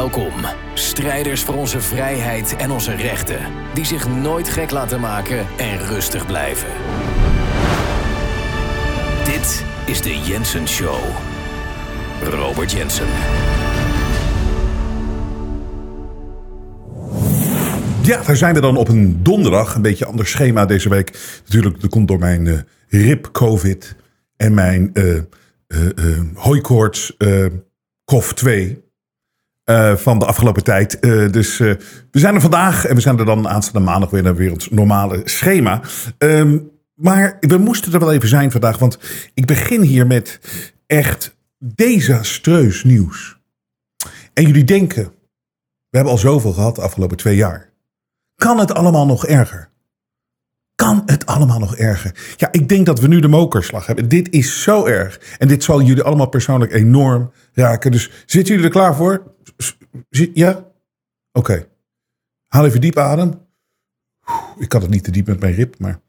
Welkom, strijders voor onze vrijheid en onze rechten, die zich nooit gek laten maken en rustig blijven. Dit is de Jensen Show. Robert Jensen. Ja, daar zijn we dan op een donderdag. Een beetje ander schema deze week. Natuurlijk, dat komt door mijn eh, uh, rib-covid en mijn uh, uh, uh hooikoorts COF 2. Eh, van de afgelopen tijd. Eh, dus eh, we zijn er vandaag en we zijn er dan aanstaande maandag weer naar weer ons normale schema. Ehm, maar we moesten er wel even zijn vandaag, want ik begin hier met echt desastreus nieuws. En jullie denken, we hebben al zoveel gehad de afgelopen twee jaar. Kan het allemaal nog erger? Kan het allemaal nog erger? Ja, ik denk dat we nu de mokerslag hebben. Dit is zo erg. En dit zal jullie allemaal persoonlijk enorm raken. Dus zitten jullie er klaar voor? Ja? Oké. Haal even diep adem. Ik kan het niet te diep met mijn rib, maar.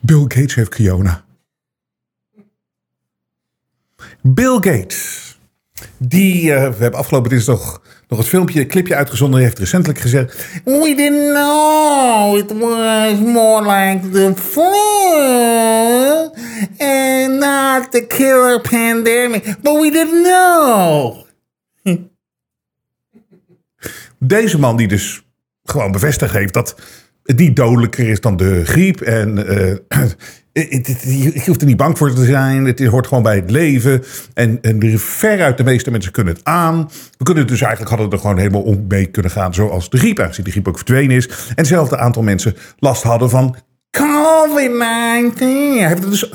Bill Gates heeft Kiona. Bill Gates. Die, uh, we hebben afgelopen dinsdag nog het filmpje, een clipje uitgezonden. Heeft recentelijk gezegd... We didn't know it was more like the flu and not the killer pandemic. But we didn't know. Deze man die dus gewoon bevestigd heeft dat het niet dodelijker is dan de griep. En uh, je hoeft er niet bang voor te zijn. Het hoort gewoon bij het leven. En, en veruit de meeste mensen kunnen het aan. We kunnen het dus eigenlijk hadden er gewoon helemaal om mee kunnen gaan. Zoals de griep, aangezien de griep ook verdwenen is. En hetzelfde aantal mensen last hadden van COVID-19. Hij het dus,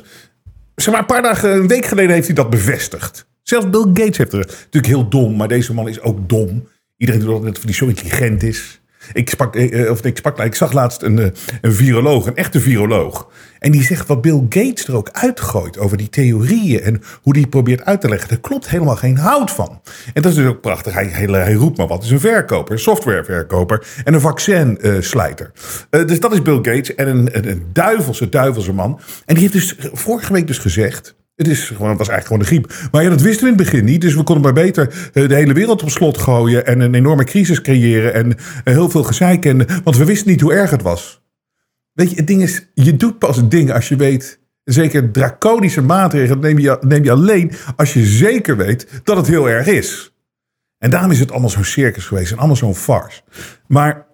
maar, een paar dagen, een week geleden heeft hij dat bevestigd. Zelfs Bill Gates heeft er natuurlijk heel dom, maar deze man is ook dom. Iedereen doet altijd dat hij zo intelligent is. Ik, sprak, eh, of ik, sprak, ik zag laatst een, eh, een viroloog, een echte viroloog. En die zegt wat Bill Gates er ook uitgooit over die theorieën en hoe die probeert uit te leggen. Daar klopt helemaal geen hout van. En dat is dus ook prachtig. Hij, hij, roept maar wat. is een verkoper, een softwareverkoper en een vaccinslijter. Uh, dus dat is Bill Gates en een, een, een duivelse, duivelse man. En die heeft dus vorige week dus gezegd het, is gewoon, was eigenlijk gewoon de griep. Maar ja, dat wisten we in het begin niet. Dus we konden maar beter eh, de hele wereld op slot gooien. En een enorme crisis creëren. En eh, heel veel gezeik. En, want we wisten niet hoe erg het was. Weet je, het ding is, je doet pas het ding als je weet. Zeker draconische maatregelen neem je, neem je alleen als je zeker weet dat het heel erg is. En daarom is het allemaal zo'n circus geweest en allemaal zo'n farce. Maar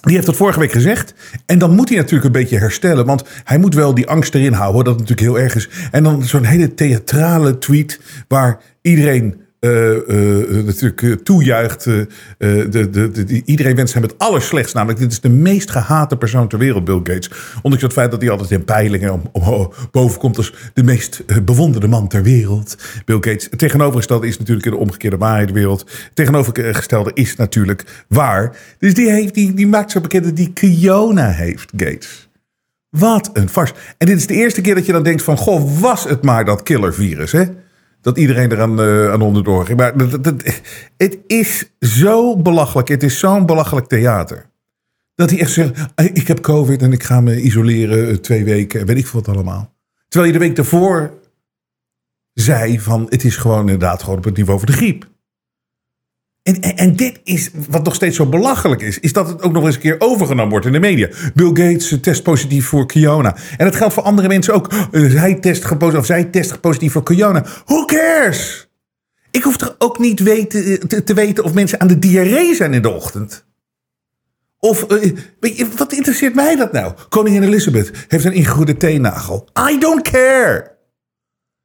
die heeft dat vorige week gezegd. En dan moet hij natuurlijk een beetje herstellen. Want hij moet wel die angst erin houden. Dat natuurlijk heel erg is. En dan zo'n hele theatrale tweet. Waar iedereen natuurlijk uh, toejuicht. de, de, de, iedereen wenst hem het allerslechtst. Namelijk, dit is de meest gehate persoon ter wereld, Bill Gates. Ondanks het feit dat hij altijd in peilingen om, om, boven komt als de meest bewonderde man ter wereld. Bill Gates. Het tegenovergestelde is natuurlijk in de omgekeerde waarheidswereld. Het tegenovergestelde is natuurlijk waar. Dus die, heeft, die, die maakt zo bekend dat die Kiona heeft, Gates. Wat een farce. En dit is de eerste keer dat je dan denkt van... Goh, was het maar dat killervirus, hè? Dat iedereen eraan uh, aan onderdoor ging. Maar het is zo belachelijk. Het is zo'n belachelijk theater. Dat hij echt zegt, ik heb covid en ik ga me isoleren eh, twee weken. Weet ik veel wat allemaal. Terwijl je de week daarvoor zei van, het is gewoon inderdaad gewoon op het niveau van de griep. En, en, dit is wat nog steeds zo belachelijk is, is dat het ook nog eens een keer overgenomen wordt in de media. Bill Gates test positief voor corona. En dat geldt voor andere mensen ook. Hij test gepositief, of zij test positief voor corona. Who cares? Ik hoef toch ook niet weten, te, te, weten of mensen aan de diarree zijn in de ochtend. Of, wat interesseert mij dat nou? Koningin Elizabeth heeft een ingegroeide teennagel. I don't care.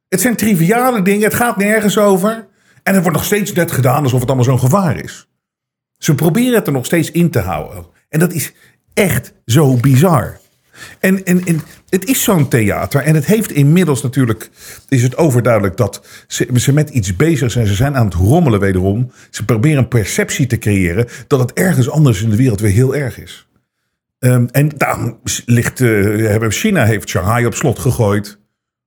Het zijn triviale dingen, het gaat nergens over. En het wordt nog steeds net gedaan alsof het allemaal zo'n gevaar is. Ze proberen het er nog steeds in te houden. En dat is echt zo bizar. En, en, en het is zo'n theater. En het heeft inmiddels natuurlijk. Is het overduidelijk dat ze, ze met iets bezig zijn. Ze zijn aan het rommelen wederom. Ze proberen een perceptie te creëren. dat het ergens anders in de wereld weer heel erg is. Um, en daarom ligt. Uh, China heeft Shanghai op slot gegooid.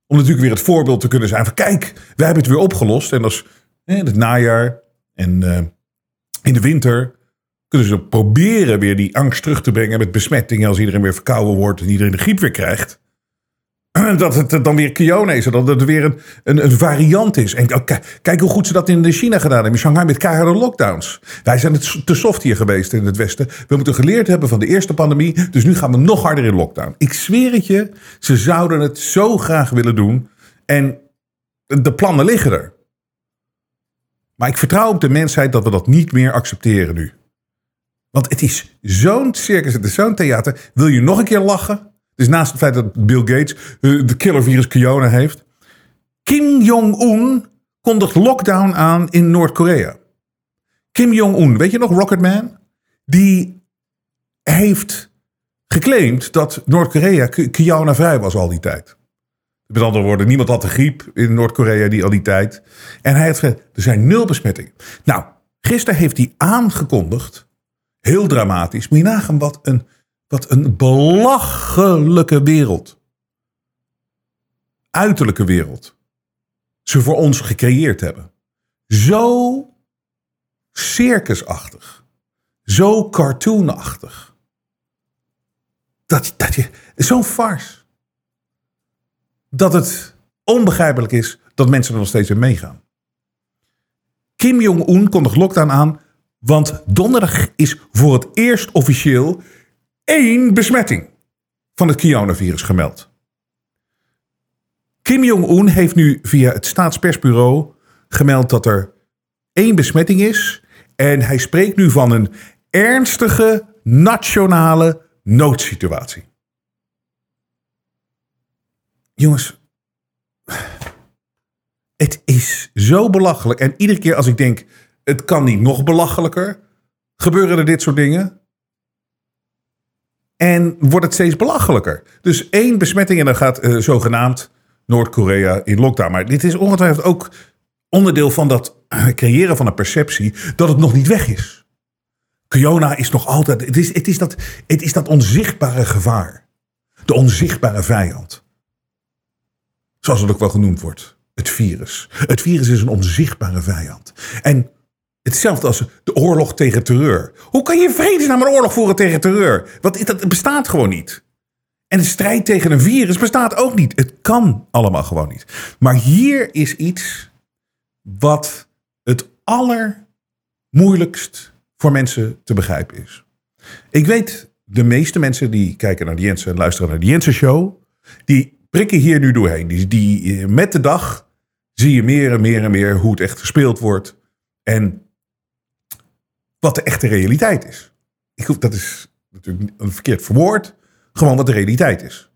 Om natuurlijk weer het voorbeeld te kunnen zijn van. kijk, wij hebben het weer opgelost. En als in het najaar en uh, in de winter kunnen ze proberen weer die angst terug te brengen met besmettingen als iedereen weer verkouden wordt en iedereen de griep weer krijgt. dat het dan weer Kiona is. Dat het weer een, een, een variant is. En kijk, kijk hoe goed ze dat in China gedaan hebben. In Shanghai met keiharde lockdowns. Wij zijn het te soft hier geweest in het Westen. We moeten geleerd hebben van de eerste pandemie. Dus nu gaan we nog harder in lockdown. Ik zweer het je, ze zouden het zo graag willen doen. En de plannen liggen er. Maar ik vertrouw op de mensheid dat we dat niet meer accepteren nu. Want het is zo'n circus, het is zo'n theater. Wil je nog een keer lachen? Dus naast het feit dat Bill Gates uh, de killervirus Kiona heeft. Kim Jong-un kondigt lockdown aan in Noord-Korea. Kim Jong-un, weet je nog, Rocketman? Die heeft geclaimd dat Noord-Korea Kiona vrij was al die tijd. Met andere woorden, niemand had de griep in Noord-Korea die al die tijd. En hij heeft gezegd, er zijn nul besmettingen. Nou, gisteren heeft hij aangekondigd, heel dramatisch, moet je nagaan wat een, wat een belachelijke wereld. Uiterlijke wereld. Ze voor ons gecreëerd hebben. Zo circusachtig. Zo cartoonachtig. Dat, dat je, zo'n farce dat het onbegrijpelijk is dat mensen er nog steeds in meegaan. Kim Jong-un kondigt lockdown aan, want donderdag is voor het eerst officieel één besmetting van het coronavirus gemeld. Kim Jong-un heeft nu via het staatspersbureau gemeld dat er één besmetting is. En hij spreekt nu van een ernstige nationale noodsituatie. Jongens, het is zo belachelijk. En iedere keer als ik denk, het kan niet nog belachelijker, gebeuren er dit soort dingen. En wordt het steeds belachelijker. Dus één besmetting en dan gaat uh, zogenaamd Noord-Korea in lockdown. Maar dit is ongetwijfeld ook onderdeel van dat creëren van een perceptie dat het nog niet weg is. Corona is nog altijd. Het is, het is, dat, het is dat onzichtbare gevaar. De onzichtbare vijand. Zoals het ook wel genoemd wordt. Het virus. Het virus is een onzichtbare vijand. En hetzelfde als de oorlog tegen terreur. Hoe kan je vredesnaam een oorlog voeren tegen terreur? Want dat bestaat gewoon niet. En de strijd tegen een virus bestaat ook niet. Het kan allemaal gewoon niet. Maar hier is iets wat het allermoeilijkst voor mensen te begrijpen is. Ik weet, de meeste mensen die kijken naar de Jensen en luisteren naar de Jensen Show, die prikken hier nu doorheen. Die, die, eh, met de dag zie je meer en meer en meer hoe het echt gespeeld wordt. En wat de echte realiteit is. Ik hoef, dat is natuurlijk een verkeerd verwoord. Gewoon wat de realiteit is.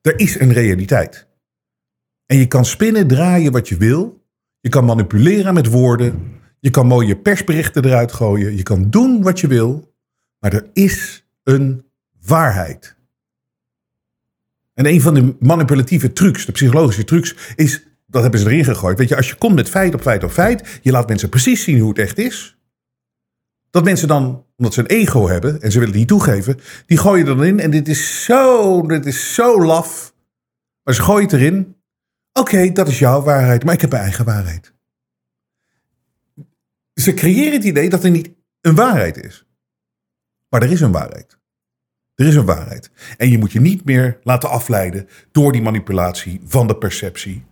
Er is een realiteit. En je kan spinnen, draaien wat je wil. Je kan manipuleren met woorden. Je kan mooie persberichten eruit gooien. Je kan doen wat je wil. Maar er is een waarheid. En een van de manipulatieve trucs, de psychologische trucs, is, dat hebben ze erin gegooid. Weet je, als je komt met feit op feit op feit, je laat mensen precies zien hoe het echt is. Dat mensen dan, omdat ze een ego hebben en ze willen die toegeven, die gooien er dan in. En dit is zo, dit is zo laf. Maar ze gooien het erin. Oké, dat is jouw waarheid, maar ik heb mijn eigen waarheid. Ze creëren het idee dat er niet een waarheid is. Maar er is een waarheid. Er is een waarheid. En je moet je niet meer laten afleiden door die manipulatie van de perceptie.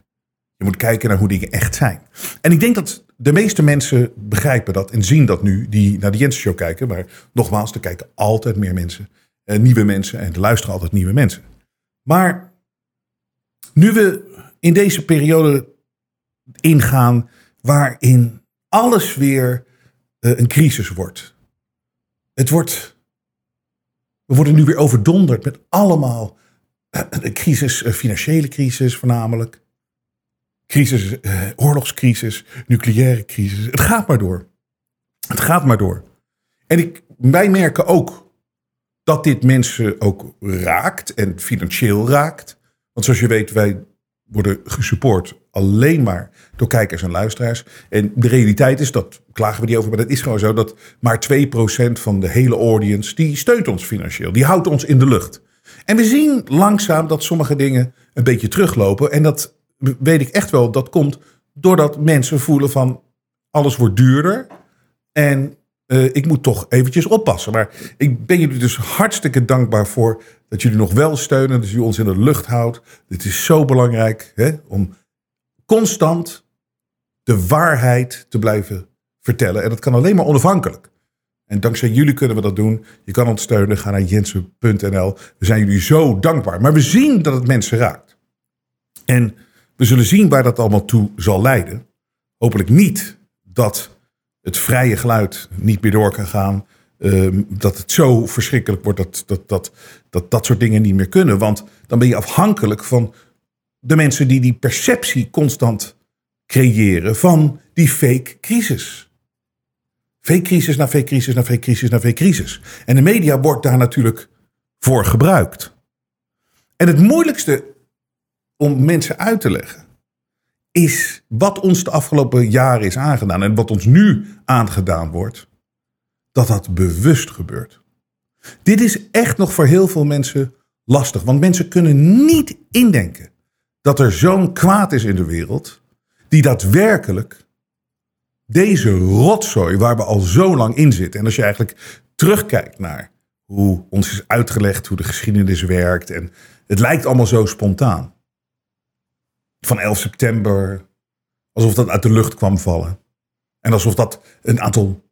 Je moet kijken naar hoe dingen echt zijn. En ik denk dat de meeste mensen begrijpen dat en zien dat nu, die naar de Jensen Show kijken. Maar nogmaals, er kijken altijd meer mensen, eh, nieuwe mensen en er luisteren altijd nieuwe mensen. Maar nu we in deze periode ingaan waarin alles weer eh, een crisis wordt. Het wordt we worden nu weer overdonderd met allemaal uh, crisis, uh, financiële crisis voornamelijk. Crisis, uh, oorlogscrisis, nucleaire crisis. Het gaat maar door. Het gaat maar door. En ik, wij merken ook dat dit mensen ook raakt en financieel raakt. Want zoals je weet, wij worden gesupport alleen maar door kijkers en luisteraars. En de realiteit is, dat klagen we niet over, maar dat is gewoon zo, dat maar 2% van de hele audience, die steunt ons financieel. Die houdt ons in de lucht. En we zien langzaam dat sommige dingen een beetje teruglopen. En dat weet ik echt wel, dat komt doordat mensen voelen van alles wordt duurder. En eh, ik moet toch eventjes oppassen. Maar ik ben jullie dus hartstikke dankbaar voor dat jullie nog wel steunen. Dat jullie ons in de lucht houdt. Dit is zo belangrijk hè, om constant de waarheid te blijven vertellen. En dat kan alleen maar onafhankelijk. En dankzij jullie kunnen we dat doen. Je kan ons steunen. Ga naar jensen.nl. We zijn jullie zo dankbaar. Maar we zien dat het mensen raakt. En we zullen zien waar dat allemaal toe zal leiden. Hopelijk niet dat het vrije geluid niet meer door kan gaan. Ehm, dat het zo verschrikkelijk wordt dat dat, dat, dat dat soort dingen niet meer kunnen. Want dan ben je afhankelijk van de mensen die die perceptie constant creëren van die fake crisis. Fake crisis na fake crisis na fake crisis na fake crisis. En de media wordt daar natuurlijk voor gebruikt. En het moeilijkste om mensen uit te leggen is wat ons de afgelopen jaren is aangedaan en wat ons nu aangedaan wordt, dat dat bewust gebeurt. Dit is echt nog voor heel veel mensen lastig, want mensen kunnen niet indenken dat er zo'n kwaad is in de wereld die daadwerkelijk deze rotzooi waar we al zo lang in zitten. En als je eigenlijk terugkijkt naar hoe ons is uitgelegd, hoe de geschiedenis werkt. En het lijkt allemaal zo spontaan. Van 11 september, alsof dat uit de lucht kwam vallen. En alsof dat een aantal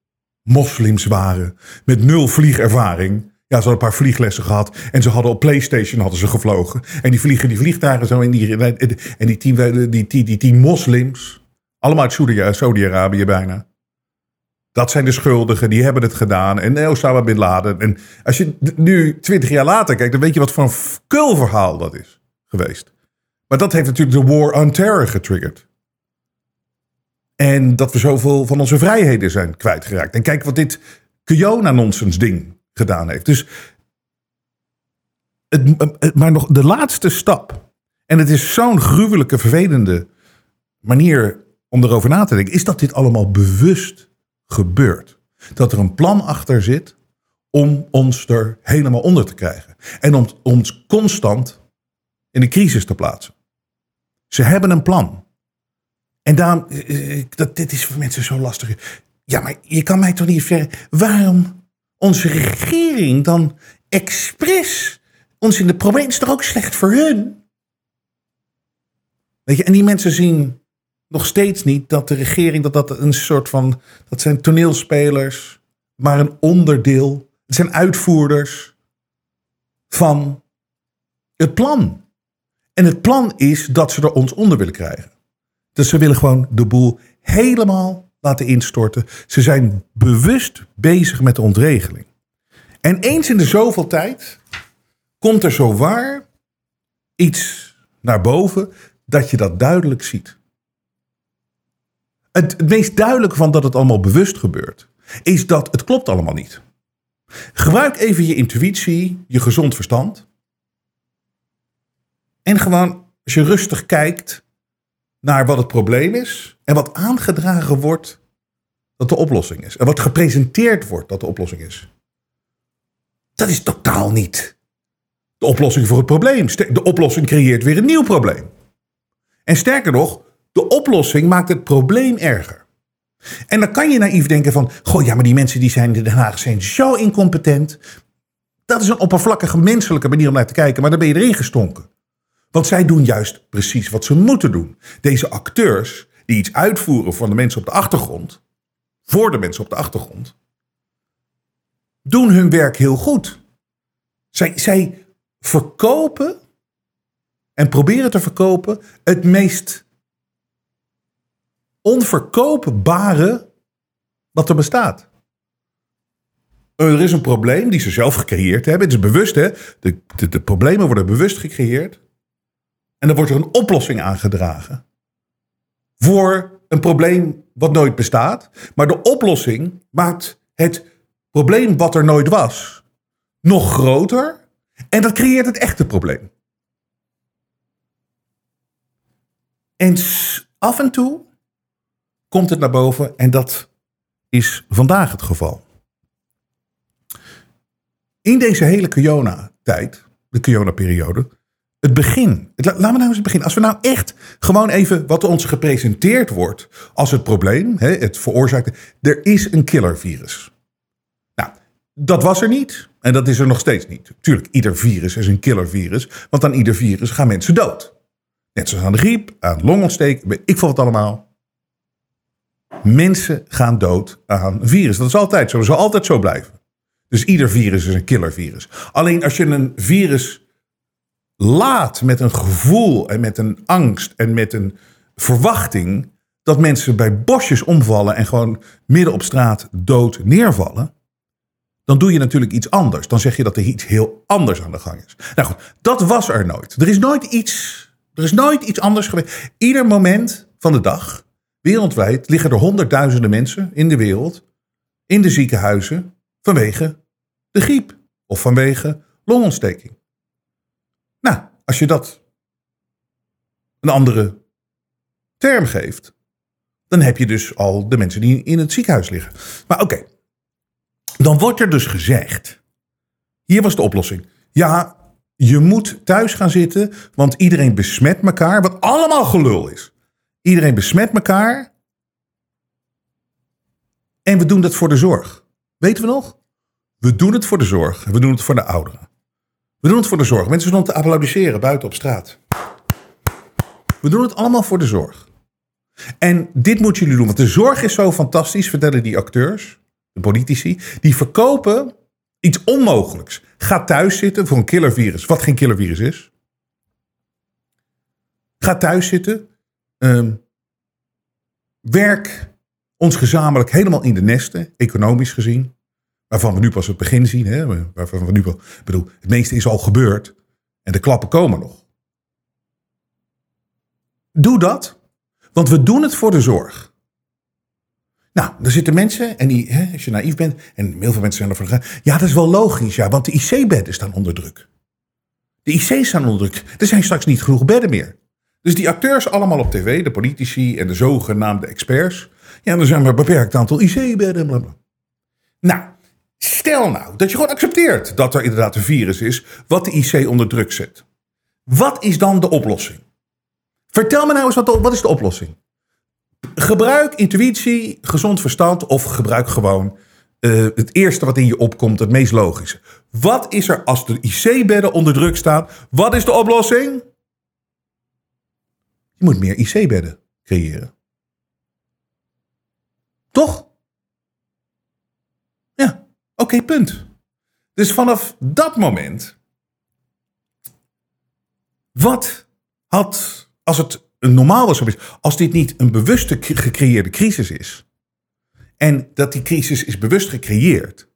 moslims waren met nul vliegervaring. Ja, ze hadden een paar vlieglessen gehad. En ze hadden op PlayStation hadden ze gevlogen. En die vliegen die vliegtuigen zo in die. En die tien, die, die, die, die moslims. Allemaal uit Saudi-Arabië bijna. Dat zijn de schuldigen, die hebben het gedaan. En Osama Bin Laden. En als je nu twintig jaar later kijkt, dan weet je wat voor een kulverhaal dat is geweest. Maar dat heeft natuurlijk de War on Terror getriggerd. En dat we zoveel van onze vrijheden zijn kwijtgeraakt. En kijk wat dit Kiona-nonsens ding gedaan heeft. Dus, het, maar nog de laatste stap. En het is zo'n gruwelijke, vervelende manier om erover na te denken, is dat dit allemaal bewust gebeurt. Dat er een plan achter zit om ons er helemaal onder te krijgen. En om ons constant in de crisis te plaatsen. Ze hebben een plan. En daarom, eh, eh, dat, dit is voor mensen zo lastig. Ja, maar je kan mij toch niet vertellen waarom onze regering dan expres ons in de problemen is toch ook slecht voor hun? Weet je, en die mensen zien nog steeds niet dat de regering, dat dat een soort van, dat zijn toneelspelers, maar een onderdeel, zijn uitvoerders van het plan. En het plan is dat ze er ons onder willen krijgen. Dus ze willen gewoon de boel helemaal laten instorten. Ze zijn bewust bezig met de ontregeling. En eens in de zoveel tijd komt er zo waar iets naar boven dat je dat duidelijk ziet. Het, het meest duidelijke van dat het allemaal bewust gebeurt, is dat het klopt allemaal niet. Gebruik even je intuïtie, je gezond verstand. En gewoon, als je rustig kijkt naar wat het probleem is en wat aangedragen wordt dat de oplossing is. En wat gepresenteerd wordt dat de oplossing is. Dat is totaal niet de oplossing voor het probleem. De oplossing creëert weer een nieuw probleem. En sterker nog, de oplossing maakt het probleem erger. En dan kan je naïef denken van, goh ja, maar die mensen die zijn in Den Haag zijn zo incompetent. Dat is een oppervlakkige menselijke manier om naar te kijken, maar dan ben je erin gestonken. Want zij doen juist precies wat ze moeten doen. Deze acteurs die iets uitvoeren voor de mensen op de achtergrond, voor de mensen op de achtergrond, doen hun werk heel goed. Zij, zij verkopen en proberen te verkopen het meest onverkoopbare wat er bestaat. Er is een probleem die ze zelf gecreëerd hebben. Het is bewust, hè? De, de problemen worden bewust gecreëerd. En dan wordt er een oplossing aangedragen. Voor een probleem wat nooit bestaat. Maar de oplossing maakt het probleem wat er nooit was nog groter. En dat creëert het echte probleem. En af en toe komt het naar boven en dat is vandaag het geval. In deze hele Kiona-tijd, de Kiona-periode, het begin. laten we nou eens beginnen. Als we nou echt gewoon even wat ons gepresenteerd wordt als het probleem, hè, het veroorzaakte. Er is een killervirus. Dat was er niet. En dat is er nog steeds niet. Tuurlijk, ieder virus is een killervirus. Want aan ieder virus gaan mensen dood. Net zoals aan de griep, aan longontsteking, ik veel wat allemaal. Mensen gaan dood aan een virus. Dat is altijd zo. Dat zal altijd zo blijven. Dus ieder virus is een killervirus. Alleen als je een virus laat met een gevoel en met een angst en met een verwachting dat mensen bij bosjes omvallen en gewoon midden op straat dood neervallen, dan doe je natuurlijk iets anders. Dan zeg je dat er iets heel anders aan de gang is. Nou goed, dat was er nooit. Er is nooit iets, er is nooit iets anders geweest. Ieder moment van de dag, wereldwijd, liggen er honderdduizenden mensen in de wereld in de ziekenhuizen vanwege de griep of vanwege longontsteking. Nou, als je dat een andere term geeft, dan heb je dus al de mensen die in het ziekenhuis liggen. Maar oké, dan wordt er dus gezegd, hier was de oplossing. Ja, je moet thuis gaan zitten, want iedereen besmet elkaar, wat allemaal gelul is. Iedereen besmet elkaar. En we doen dat voor de zorg. Weten we nog? We doen het voor de zorg. We doen het voor de ouderen. We doen het voor de zorg. Mensen stonden te applaudisseren buiten op straat. We doen het allemaal voor de zorg. En dit moeten jullie doen, want de zorg is zo fantastisch, vertellen die acteurs, de politici. Die verkopen iets onmogelijks. Ga thuis zitten voor een killervirus, wat geen killervirus is. Ga thuis zitten. Ehm, werk ons gezamenlijk helemaal in de nesten, economisch gezien. Waarvan we nu pas het begin zien. Hè? Waarvan we nu wel, bedoel, het meeste is al gebeurd. En de klappen komen nog. Doe dat. Want we doen het voor de zorg. Nou, er zitten mensen, en die, hè, als je naïef bent, en heel veel mensen zijn ervan gegaan. Ja, dat is wel logisch, ja, want de IC-bedden staan onder druk. De IC's staan onder druk. Er zijn straks niet genoeg bedden meer. Dus die acteurs allemaal op tv, de politici en de zogenaamde experts. Ja, er zijn maar een beperkt aantal IC-bedden. Nou, stel nou dat je gewoon accepteert dat er inderdaad een virus is wat de IC onder druk zet. Wat is dan de oplossing? Vertel me nou eens, wat, wat is de oplossing? Gebruik intuïtie, gezond verstand of gebruik gewoon uh, het eerste wat in je opkomt, het meest logische. Wat is er als de IC-bedden onder druk staan? Wat is de oplossing? Je moet meer IC-bedden creëren. Toch? Oké, punt. Dus vanaf dat moment. Wat had als het normaal was geweest, als dit niet een bewuste gecreëerde crisis is, en dat die crisis is bewust gecreëerd,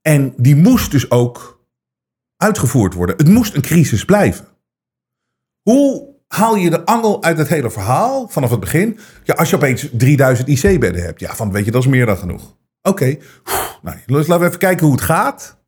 en die moest dus ook uitgevoerd worden. Het moest een crisis blijven. Hoe haal je de angel uit het hele verhaal vanaf het begin? Ja, als je opeens 3000 IC-bedden hebt, ja, van weet je, dat is meer dan genoeg. Oké, nou, laten we even kijken hoe het gaat.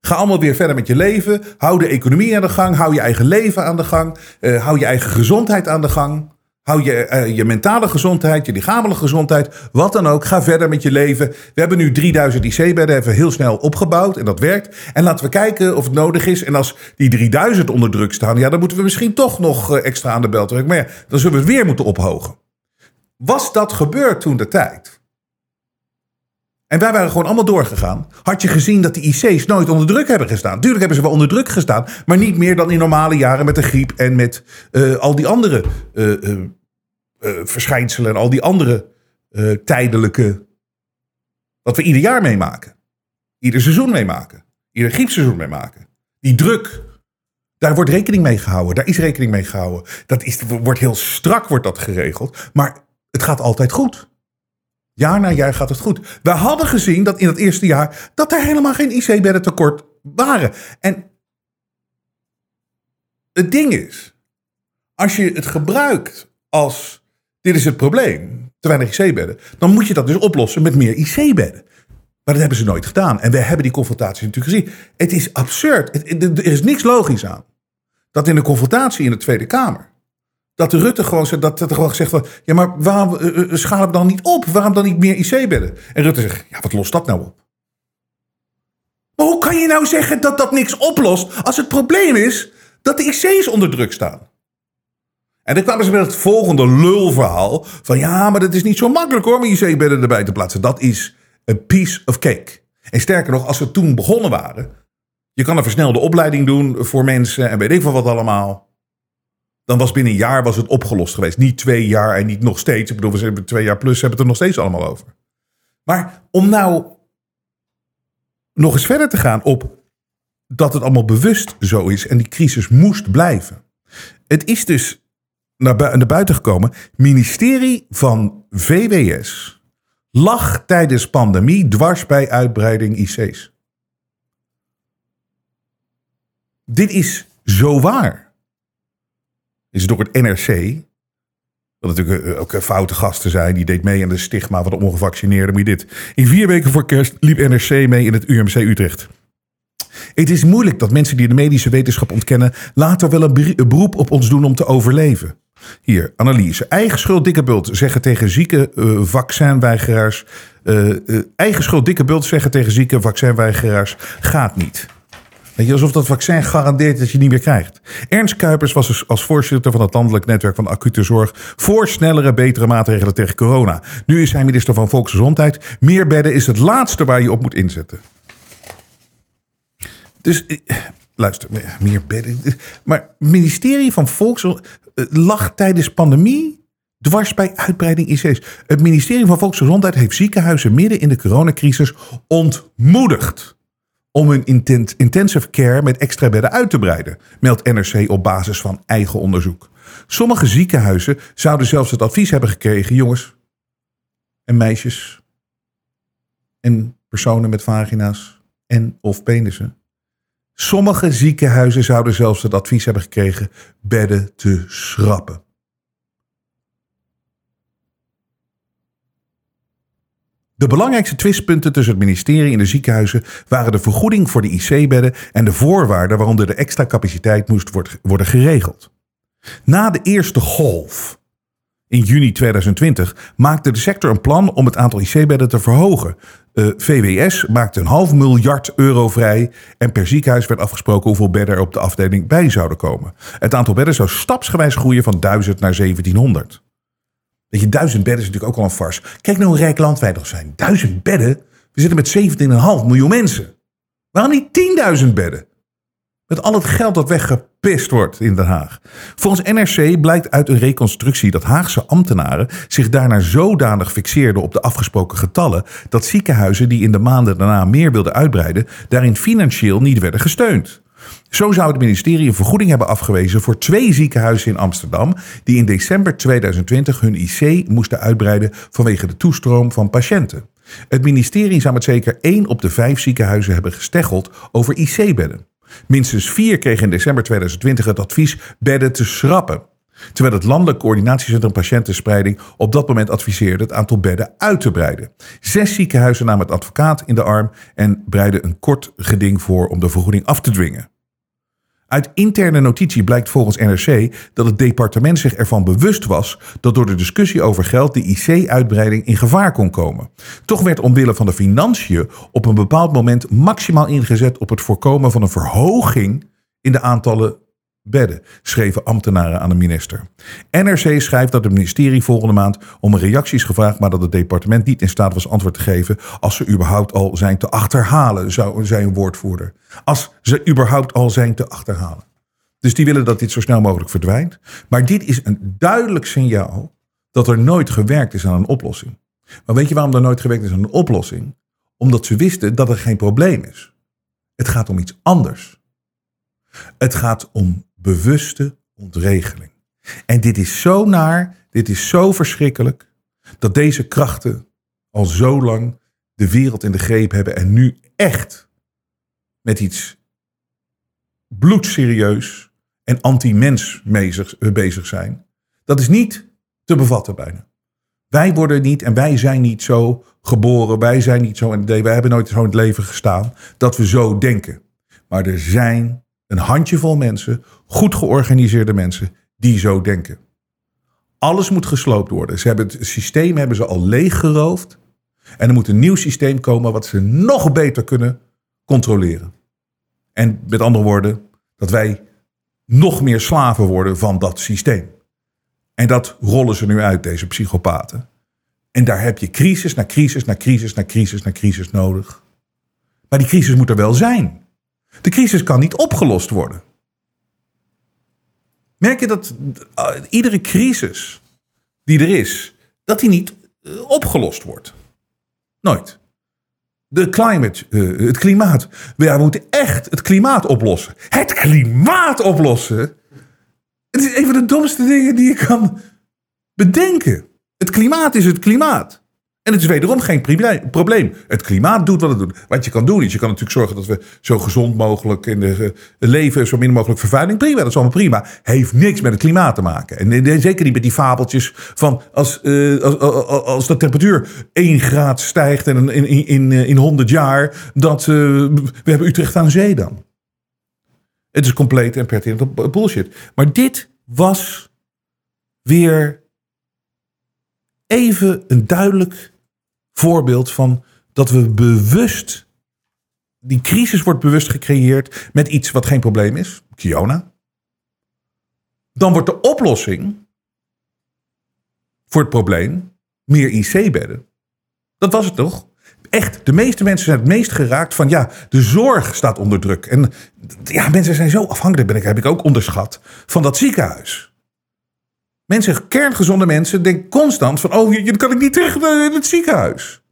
Ga allemaal weer verder met je leven. Hou de economie aan de gang. Hou je eigen leven aan de gang. Uh, hou je eigen gezondheid aan de gang. Hou je, uh, je mentale gezondheid, je lichamelijke gezondheid, wat dan ook. Ga verder met je leven. We hebben nu 3000 IC-bedden even heel snel opgebouwd en dat werkt. En laten we kijken of het nodig is. En als die 3000 onder druk staan, ja, dan moeten we misschien toch nog eh, extra aan de bel trekken. Maar ja, dan zullen we het weer moeten ophogen. Was dat gebeurd toen de tijd? En wij waren gewoon allemaal doorgegaan. Had je gezien dat de IC's nooit onder druk hebben gestaan? Tuurlijk hebben ze wel onder druk gestaan, maar niet meer dan in normale jaren met de griep en met uh, al die andere uh, uh, verschijnselen en al die andere tijdelijke. wat we ieder jaar meemaken. Ieder seizoen meemaken. Ieder griepseizoen meemaken. Die druk. Daar wordt rekening mee gehouden. Daar is rekening mee gehouden. Dat is, wordt heel strak wordt dat geregeld. Maar het gaat altijd goed. Jaar na jaar gaat het goed. We hadden gezien dat in het eerste jaar dat er helemaal geen IC-bedden tekort waren. En het ding is, als je het gebruikt als dit is het probleem, te weinig IC-bedden, dan moet je dat dus oplossen met meer IC-bedden. Maar dat hebben ze nooit gedaan. En we hebben die confrontatie natuurlijk gezien. Het is absurd. er is niks logisch aan. Dat in de confrontatie in de Tweede Kamer dat Rutte gewoon, dat, dat gezegd van, ja, maar waarom uh, schalen we dan niet op? Waarom dan niet meer IC-bedden? En Rutte zegt, ja, wat lost dat nou op? Maar hoe kan je nou zeggen dat dat niks oplost als het probleem is dat de IC's onder druk staan? En dan kwamen ze met het volgende lulverhaal van, ja, maar dat is niet zo makkelijk hoor, om IC-bedden erbij te plaatsen. Dat is een piece of cake. En sterker nog, als ze toen begonnen waren. Je kan een versnelde opleiding doen voor mensen en weet ik veel wat allemaal. Dan was binnen een jaar was het opgelost geweest. Niet twee jaar en niet nog steeds. Ik bedoel, we hebben twee jaar plus, hebben het er nog steeds allemaal over. Maar om nou nog eens verder te gaan op dat het allemaal bewust zo is en die crisis moest blijven. Het is dus naar, naar buiten gekomen. Ministerie van VWS lag tijdens pandemie dwars bij uitbreiding IC's. Dit is zo waar. Is door het NRC. Dat natuurlijk eh, ook foute gasten zijn. Die deed mee aan de stigma van de ongevaccineerden. Je dit. In vier weken voor kerst liep NRC mee in het UMC Utrecht. Het is moeilijk dat mensen die de medische wetenschap ontkennen. later wel een beroep op ons doen om te overleven. Hier, analyse. Eigen schuld, dikke bult zeggen tegen zieke uh, eigen schuld, dikke bult zeggen tegen zieke vaccinweigeraars. Gaat niet. Alsof dat vaccin garandeert dat je niet meer krijgt. Ernst Kuipers was dus als voorzitter van het landelijk netwerk van acute zorg voor snellere, betere maatregelen tegen corona. Nu is hij minister van Volksgezondheid. Meer bedden is het laatste waar je op moet inzetten. Dus luister, meer bedden. Maar het ministerie van Volksgezondheid lag tijdens pandemie dwars bij uitbreiding IC's. Het ministerie van Volksgezondheid heeft ziekenhuizen midden in de coronacrisis ontmoedigd om hun intensive care met extra bedden uit te breiden, meldt NRC op basis van eigen onderzoek. Sommige ziekenhuizen zouden zelfs het advies hebben gekregen, jongens en meisjes en personen met vagina's en of penissen. Sommige ziekenhuizen zouden zelfs het advies hebben gekregen bedden te schrappen. De belangrijkste twistpunten tussen het ministerie en de ziekenhuizen waren de vergoeding voor de IC-bedden en de voorwaarden waaronder de extra capaciteit moest worden geregeld. Na de eerste golf in juni 2020 maakte de sector een plan om het aantal IC-bedden te verhogen. Uh, eh, VWS maakte een half miljard euro vrij en per ziekenhuis werd afgesproken hoeveel bedden er op de afdeling bij zouden komen. Het aantal bedden zou stapsgewijs groeien van 1000 naar 1700. Weet je, duizend bedden is natuurlijk ook al een fars. Kijk nou hoe rijk land wij nog zijn. Duizend bedden? We zitten met 17,5 miljoen mensen. Waarom niet 10.000 bedden? Met al het geld dat weggepist wordt in Den Haag. Volgens NRC blijkt uit een reconstructie dat Haagse ambtenaren zich daarna zodanig fixeerden op de afgesproken getallen dat ziekenhuizen die in de maanden daarna meer wilden uitbreiden, daarin financieel niet werden gesteund. Zo zou het ministerie een vergoeding hebben afgewezen voor twee ziekenhuizen in Amsterdam, die in december 2020 hun IC moesten uitbreiden vanwege de toestroom van patiënten. Het ministerie zou met zeker één op de vijf ziekenhuizen hebben gesteggeld over IC-bedden. Minstens vier kregen in december 2020 het advies bedden te schrappen. Terwijl het Landelijk Coördinatiecentrum Patiëntenspreiding op dat moment adviseerde het aantal bedden uit te breiden. Zes ziekenhuizen namen het advocaat in de arm en breidden een kort geding voor om de vergoeding af te dwingen. Uit interne notitie blijkt volgens NRC dat het departement zich ervan bewust was dat door de discussie over geld de IC-uitbreiding in gevaar kon komen. Toch werd omwille van de financiën op een bepaald moment maximaal ingezet op het voorkomen van een verhoging in de aantallen bedden, schreven ambtenaren aan de minister. NRC schrijft dat het ministerie volgende maand om een reactie is gevraagd, maar dat het departement niet in staat was antwoord te geven als ze überhaupt al zijn te achterhalen, zou zijn een woordvoerder. Als ze überhaupt al zijn te achterhalen. Dus die willen dat dit zo snel mogelijk verdwijnt. Maar dit is een duidelijk signaal dat er nooit gewerkt is aan een oplossing. Maar weet je waarom er nooit gewerkt is aan een oplossing? Omdat ze wisten dat er geen probleem is. Het gaat om iets anders. Het gaat om bewuste ontregeling. En dit is zo naar, dit is zo verschrikkelijk, dat deze krachten al zo lang de wereld in de greep hebben en nu echt met iets bloedserieus en anti-mens bezig zijn. Dat is niet te bevatten bijna. Wij worden niet en wij zijn niet zo geboren, wij zijn niet zo het wij hebben nooit zo in het leven gestaan dat we zo denken. Maar er zijn een handjevol mensen, goed georganiseerde mensen, die zo denken. Alles moet gesloopt worden. Ze hebben het systeem hebben ze al leeggeroofd. En er moet een nieuw systeem komen wat ze nog beter kunnen controleren. En met andere woorden, dat wij nog meer slaven worden van dat systeem. En dat rollen ze nu uit, deze psychopaten. En daar heb je crisis na crisis na crisis na crisis na crisis nodig. Maar die crisis moet er wel zijn. De crisis kan niet opgelost worden. Merk je dat uh, iedere crisis die er is, dat die niet uh, opgelost wordt? Nooit. De climate, uh, het klimaat. We moeten echt het klimaat oplossen. Het klimaat oplossen? Het is een van de domste dingen die je kan bedenken. Het klimaat is het klimaat. En het is wederom geen probleem. Het klimaat doet wat het doet. Wat je kan doen is, je kan natuurlijk zorgen dat we zo gezond mogelijk in de, leven, zo min mogelijk vervuiling. Prima, dat is allemaal prima. Heeft niks met het klimaat te maken. En, zeker niet met die fabeltjes van als, uh, als, als, de temperatuur 1 graad stijgt en in, in, in, in 100 jaar, dat we hebben Utrecht aan zee dan. Het is compleet en pertinent bullshit. Maar dit was weer even een duidelijk voorbeeld van dat we bewust. Die crisis wordt bewust gecreëerd met iets wat geen probleem is, Kiona. Dan wordt de oplossing voor het probleem meer IC-bedden. Dat was het toch? Echt, de meeste mensen zijn het meest geraakt van ja, de zorg staat onder druk. En ja, mensen zijn zo afhankelijk, ben ik, heb ik ook onderschat, van dat ziekenhuis. Mensen, kerngezonde mensen, denken constant van... oh, je kan ik niet terug in het ziekenhuis.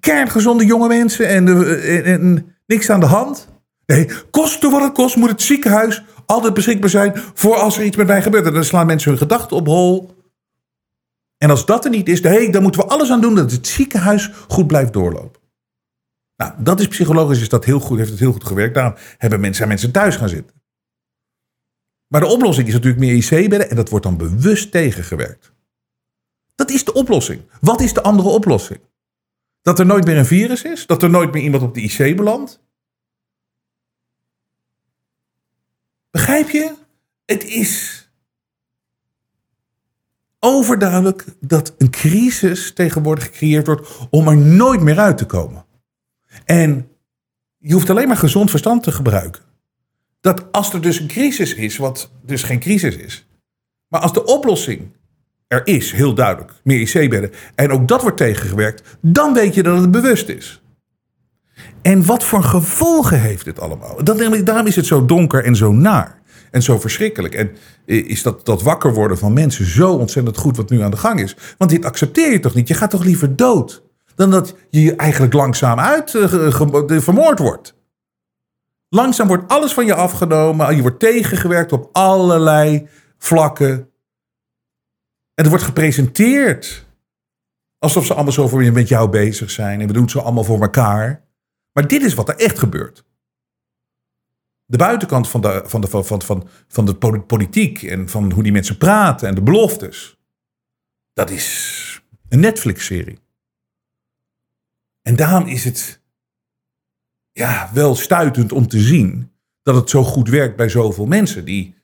Kerngezonde jonge mensen en, en, en niks aan de hand. Nee, koste wat het kost, moet het ziekenhuis altijd beschikbaar zijn... voor als er iets met mij gebeurt. En dan slaan mensen hun gedachten op hol. En als dat er niet is, hey, dan moeten we alles aan doen... dat het ziekenhuis goed blijft doorlopen. Nou, dat is psychologisch is dat heel goed, heeft het heel goed gewerkt. Daarom hebben mensen, mensen thuis gaan zitten. Maar de oplossing is natuurlijk meer IC-bedden en dat wordt dan bewust tegengewerkt. Dat is de oplossing. Wat is de andere oplossing? Dat er nooit meer een virus is? Dat er nooit meer iemand op de IC belandt? Begrijp je? Het is overduidelijk dat een crisis tegenwoordig gecreëerd wordt om er nooit meer uit te komen. En je hoeft alleen maar gezond verstand te gebruiken dat als er dus een crisis is, wat dus geen crisis is, maar als de oplossing er is, heel duidelijk, meer IC-bedden, en ook dat wordt tegengewerkt, dan weet je dat het bewust is. En wat voor gevolgen heeft dit allemaal? Dat, daarom is het zo donker en zo naar. En zo verschrikkelijk. En is dat, dat wakker worden van mensen zo ontzettend goed wat nu aan de gang is. Want dit accepteer je toch niet? Je gaat toch liever dood? Dan dat je eigenlijk langzaam uit uh, vermoord wordt. Langzaam wordt alles van je afgenomen. Je wordt tegengewerkt op allerlei vlakken. En het wordt gepresenteerd alsof ze allemaal zo voor met jou bezig zijn. En we doen zo allemaal voor elkaar. Maar dit is wat er echt gebeurt. De buitenkant van de, van de, van, van, van de politiek en van hoe die mensen praten en de beloftes. Dat is een Netflix-serie. En daarom is het ja, wel stuitend om te zien dat het zo goed werkt bij zoveel mensen. Die,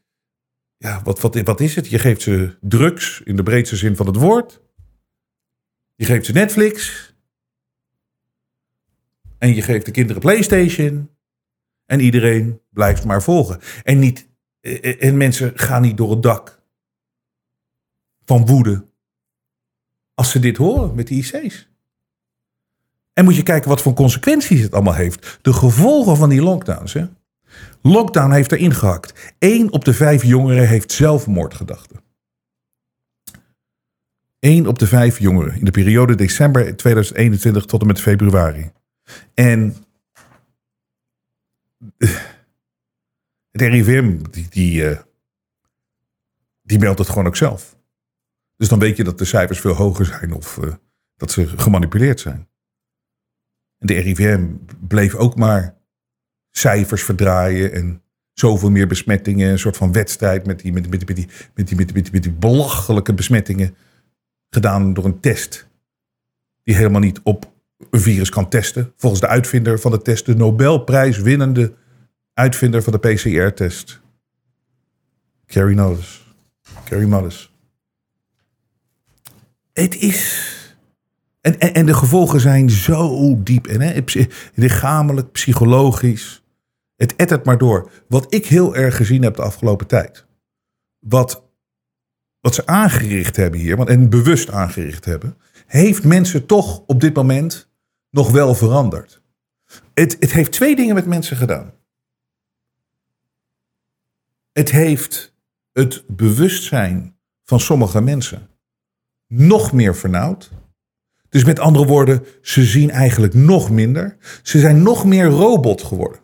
ja, wat, wat, wat is het? Je geeft ze drugs in de breedste zin van het woord. Je geeft ze Netflix. En je geeft de kinderen PlayStation. En iedereen blijft maar volgen. En, niet, eh, en mensen gaan niet door het dak van woede als ze dit horen met die IC's. En moet je kijken wat voor consequenties het allemaal heeft. De gevolgen van die lockdowns. Hè? Lockdown heeft er ingehakt. Eén op de vijf jongeren heeft zelfmoordgedachten. Eén op de vijf jongeren in de periode december 2021 tot en met februari. En het RIVM, die, die, uh, die meldt het gewoon ook zelf. Dus dan weet je dat de cijfers veel hoger zijn of uh, dat ze gemanipuleerd zijn. De RIVM bleef ook maar cijfers verdraaien en zoveel meer besmettingen. Een soort van wedstrijd met die, met, met, met, die, met, die, met, die, met die belachelijke besmettingen. Gedaan door een test die helemaal niet op een virus kan testen. Volgens de uitvinder van de test, de Nobelprijs winnende uitvinder van de PCR-test. Carrie Mullis. Carrie Mullis. Het is en, en, de gevolgen zijn zo diep. En, hè, lichamelijk, psychologisch. Het ettert maar door. Wat ik heel erg gezien heb de afgelopen tijd. Wat, wat ze aangericht hebben hier, en bewust aangericht hebben. Heeft mensen toch op dit moment nog wel veranderd. Het, het heeft twee dingen met mensen gedaan. Het heeft het bewustzijn van sommige mensen nog meer vernauwd. Dus met andere woorden, ze zien eigenlijk nog minder. Ze zijn nog meer robot geworden.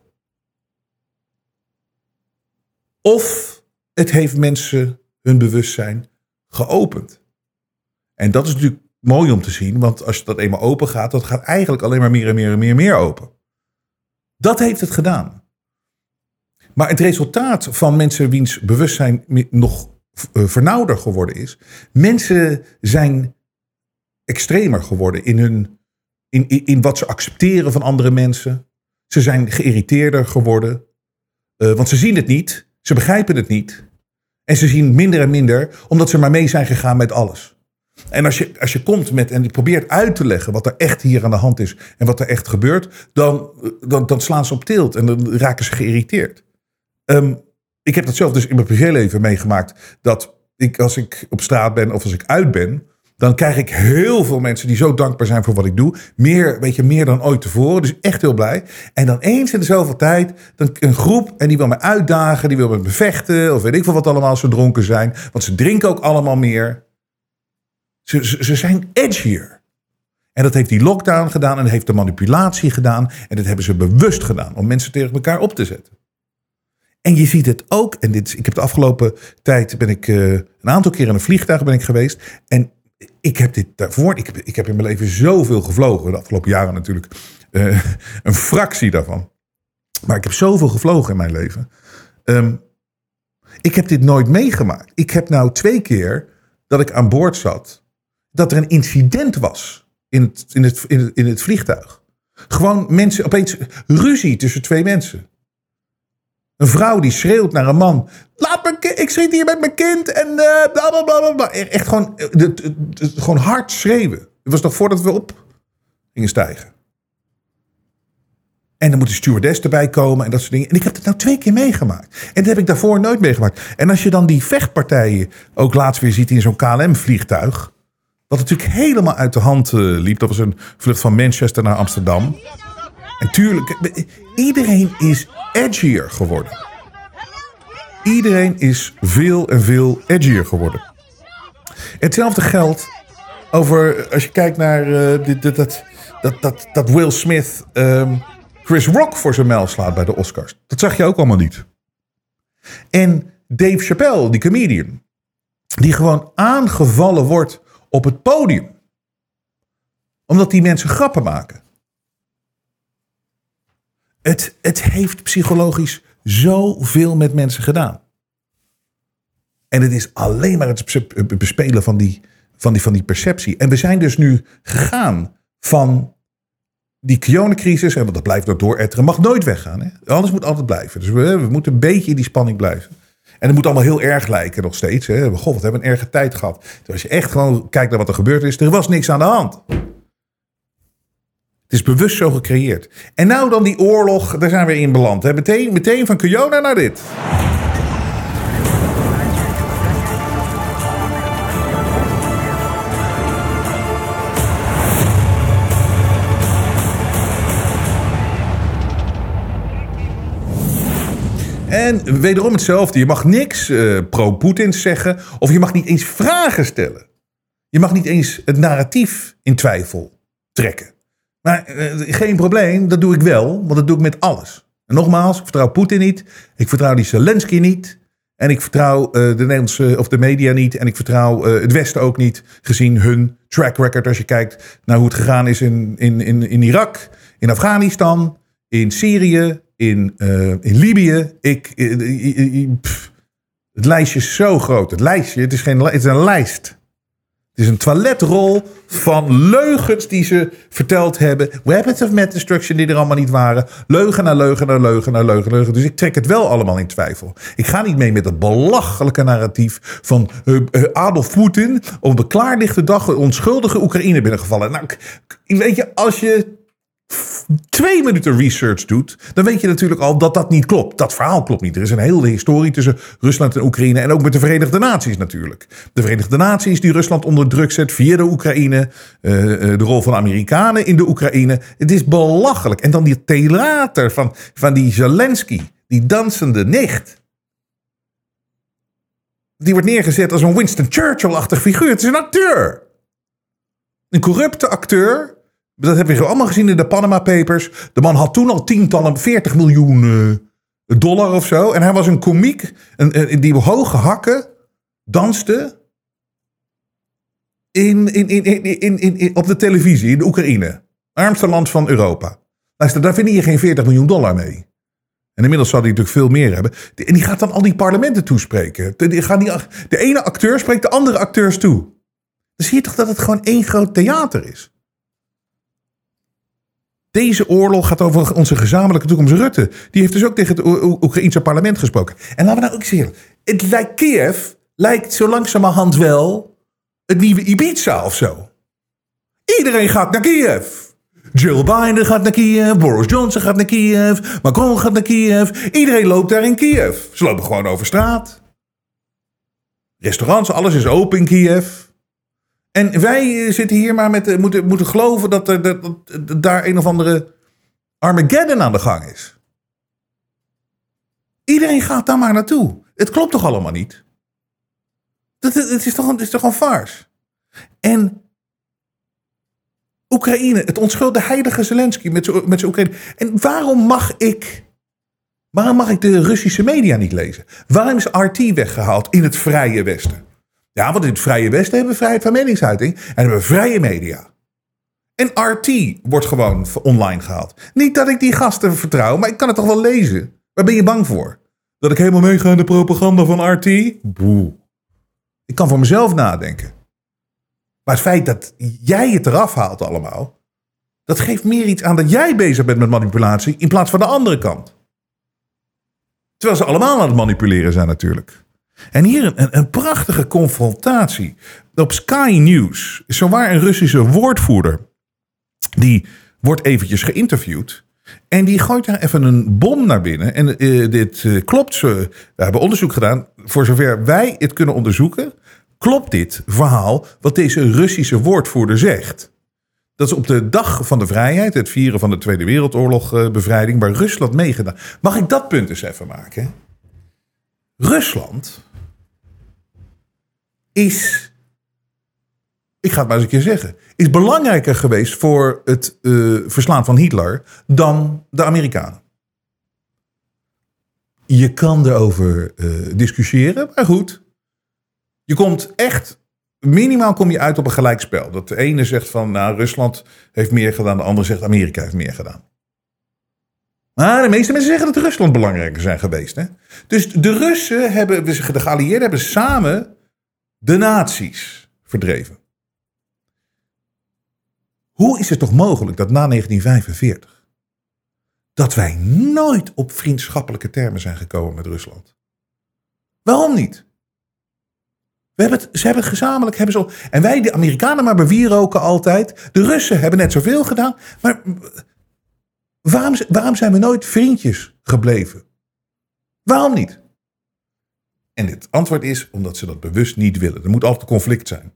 Of het heeft mensen hun bewustzijn geopend. En dat is natuurlijk mooi om te zien, want als dat eenmaal open gaat, dat gaat eigenlijk alleen maar meer en meer en meer en meer open. Dat heeft het gedaan. Maar het resultaat van mensen wiens bewustzijn nog eh, vernauwder geworden is, mensen zijn extremer geworden in, hun, in, in, wat ze accepteren van andere mensen. Ze zijn geïrriteerder geworden, uh, want ze zien het niet, ze begrijpen het niet. En ze zien minder en minder, omdat ze maar mee zijn gegaan met alles. En als je, als je komt met en je probeert uit te leggen wat er echt hier aan de hand is en wat er echt gebeurt, dan, dan, dan slaan ze op tilt en dan raken ze geïrriteerd. Um, ik heb dat zelf dus in mijn privéleven meegemaakt. Dat ik, als ik op straat ben of als ik uit ben, dan krijg ik heel veel mensen die zo dankbaar zijn voor wat ik doe. Meer, weet je, meer dan ooit tevoren. Dus echt heel blij. En dan eens in de zoveel tijd, dan een groep en die wil me uitdagen, die wil me vechten, of weet ik veel wat allemaal ze dronken zijn. Want ze drinken ook allemaal meer. Ze, ze, zijn edgier. En dat heeft die lockdown gedaan en dat heeft de manipulatie gedaan. En dat hebben ze bewust gedaan om mensen tegen elkaar op te zetten. En je ziet het ook, en dit, ik heb de afgelopen tijd ben ik uh, een aantal keer in een vliegtuig ben ik geweest. En ik heb dit daarvoor, ik heb, ik heb in mijn leven zoveel gevlogen, de afgelopen jaren natuurlijk, uh, een fractie daarvan. Maar ik heb zoveel gevlogen in mijn leven. Um, ik heb dit nooit meegemaakt. Ik heb nou twee keer dat ik aan boord zat, dat er een incident was in het, in het, in het, in het vliegtuig. Gewoon mensen, opeens ruzie tussen twee mensen. Een vrouw die schreeuwt naar een man. Laat me, ik zit hier met mijn kind en uh, bla bla bla bla. Echt gewoon, uh, gewoon hard schreeuwen. Het was nog voordat we op gingen stijgen. En dan moet de stewardess erbij komen en dat soort dingen. En ik heb het nou twee keer meegemaakt. En dat heb ik daarvoor nooit meegemaakt. En als je dan die vechtpartijen ook laatst weer ziet in zo'n KLM-vliegtuig. Wat natuurlijk helemaal uit de hand uh, liep. Dat was een vlucht van Manchester naar Amsterdam. En tuurlijk, iedereen is edgier geworden. Iedereen is veel en veel edgier geworden. Hetzelfde geldt over, als je kijkt naar uh, dit, dat, dat, dat, dat Will Smith um, Chris Rock voor zijn mijl slaat bij de Oscars. Dat zag je ook allemaal niet. En Dave Chappelle, die comedian, die gewoon aangevallen wordt op het podium. Omdat die mensen grappen maken. Het, het heeft psychologisch zoveel met mensen gedaan. En het is alleen maar het bespelen van die, van die, van die perceptie. En we zijn dus nu gegaan van die coronacrisis, en dat blijft nog dooretteren, mag nooit weggaan. Hè? Alles moet altijd blijven. Dus we, moeten een beetje in die spanning blijven. En het moet allemaal heel erg lijken nog steeds. Hè? God, wat hebben een erge tijd gehad. Dus als je echt gewoon kijkt naar wat er gebeurd is, er was niks aan de hand is bewust zo gecreëerd. En nou dan die oorlog, daar zijn we in beland. Hè? Meteen, meteen van Kiona naar dit. En wederom hetzelfde. Je mag niks uh, pro-Poetin zeggen. Of je mag niet eens vragen stellen. Je mag niet eens het narratief in twijfel trekken. Maar uh, geen probleem, dat doe ik wel, want dat doe ik met alles. En nogmaals, ik vertrouw Poetin niet, ik vertrouw die Zelensky niet. En ik vertrouw uh, de Nederlandse of de media niet. En ik vertrouw uh, het Westen ook niet. Gezien hun track record. Als je kijkt naar hoe het gegaan is in, in, in, in Irak, in Afghanistan, in Syrië, in, in Libië. Ik, het lijstje is zo groot. Het lijstje, het is, geen, het is een lijst. Het is een toiletrol van leugens die ze verteld hebben. Weapons of mass destruction die er allemaal niet waren. Leugen naar leugen naar leugen naar leugen, leugen. Dus ik trek het wel allemaal in twijfel. Ik ga niet mee met het belachelijke narratief van uh, Adolf Poetin... op een klaarlichte dag onschuldige Oekraïne binnengevallen. Nou, weet je, als je twee minuten research doet, dan weet je natuurlijk al dat dat niet klopt. Dat verhaal klopt niet. Er is een hele historie tussen Rusland en Oekraïne en ook met de Verenigde Naties natuurlijk. De Verenigde Naties die Rusland onder druk zet via de Oekraïne, uh, de rol van de Amerikanen in de Oekraïne. Het is belachelijk. En dan die theater van, van die Zelensky, die dansende nicht. Die wordt neergezet als een Winston Churchill-achtig figuur. Het is een acteur. Een corrupte acteur dat hebben we allemaal gezien in de Panama Papers. De man had toen al tientallen, 40 miljoen uh, dollar of zo. En hij was een komiek een, die hoge hakken danste in, in, in, in, in, in, op de televisie in Oekraïne. Armste land van Europa. Luister, daar vind je geen 40 miljoen dollar mee. En inmiddels zou hij natuurlijk veel meer hebben. En die gaat dan al die parlementen toespreken. Die gaan die, de ene acteur spreekt de andere acteurs toe. Dan zie je toch dat het gewoon één groot theater is. Deze oorlog gaat over onze gezamenlijke toekomst. Rutte, die heeft dus ook tegen het Oekraïense parlement gesproken. En laten we nou ook zeggen, het lijkt Kiev, lijkt zo langzamerhand wel het nieuwe Ibiza of zo. Iedereen gaat naar Kiev. Jill Biden gaat naar Kiev, Boris Johnson gaat naar Kiev, Macron gaat naar Kiev. Iedereen loopt daar in Kiev. Ze lopen gewoon over straat. Restaurants, alles is open in Kiev. En wij zitten hier maar met, moeten, moeten geloven dat er dat, dat, daar een of andere Armageddon aan de gang is. Iedereen gaat daar maar naartoe. Het klopt toch allemaal niet? Het, het, is, toch, het is toch een farce? En Oekraïne, het onschuldige heilige Zelensky met zijn Oekraïne. En waarom mag ik, waarom mag ik de Russische media niet lezen? Waarom is RT weggehaald in het vrije Westen? Ja, want in het Vrije Westen hebben we vrijheid van meningsuiting en hebben we vrije media. En RT wordt gewoon online gehaald. Niet dat ik die gasten vertrouw, maar ik kan het toch wel lezen. Waar ben je bang voor? Dat ik helemaal meega in de propaganda van RT? Boe. Ik kan voor mezelf nadenken. Maar het feit dat jij het eraf haalt allemaal, dat geeft meer iets aan dat jij bezig bent met manipulatie in plaats van de andere kant. Terwijl ze allemaal aan het manipuleren zijn natuurlijk. En hier een, een prachtige confrontatie. Op Sky News is zowaar een Russische woordvoerder. Die wordt eventjes geïnterviewd. En die gooit daar even een bom naar binnen. En uh, dit uh, klopt. we hebben onderzoek gedaan. Voor zover wij het kunnen onderzoeken. Klopt dit verhaal wat deze Russische woordvoerder zegt? Dat is op de dag van de vrijheid, het vieren van de Tweede Wereldoorlog uh, bevrijding, waar Rusland meegedaan. Mag ik dat punt eens even maken? Rusland is, ik ga het maar eens een keer zeggen, is belangrijker geweest voor het uh, verslaan van Hitler dan de Amerikanen. Je kan erover uh, discussiëren, maar goed. Je komt echt, minimaal kom je uit op een gelijkspel. Dat de ene zegt van, nou, Rusland heeft meer gedaan, de andere zegt Amerika heeft meer gedaan. Maar de meeste mensen zeggen dat Rusland belangrijker zijn geweest. Hè? Dus de Russen hebben, de geallieerden hebben samen de nazi's verdreven. Hoe is het toch mogelijk dat na 1945 dat wij nooit op vriendschappelijke termen zijn gekomen met Rusland? Waarom niet? We hebben het, ze hebben het gezamenlijk. Hebben zo, en wij, de Amerikanen, maar bewieroken altijd. De Russen hebben net zoveel gedaan. Maar waarom, waarom zijn we nooit vriendjes gebleven? Waarom niet? En het antwoord is omdat ze dat bewust niet willen. Er moet altijd conflict zijn.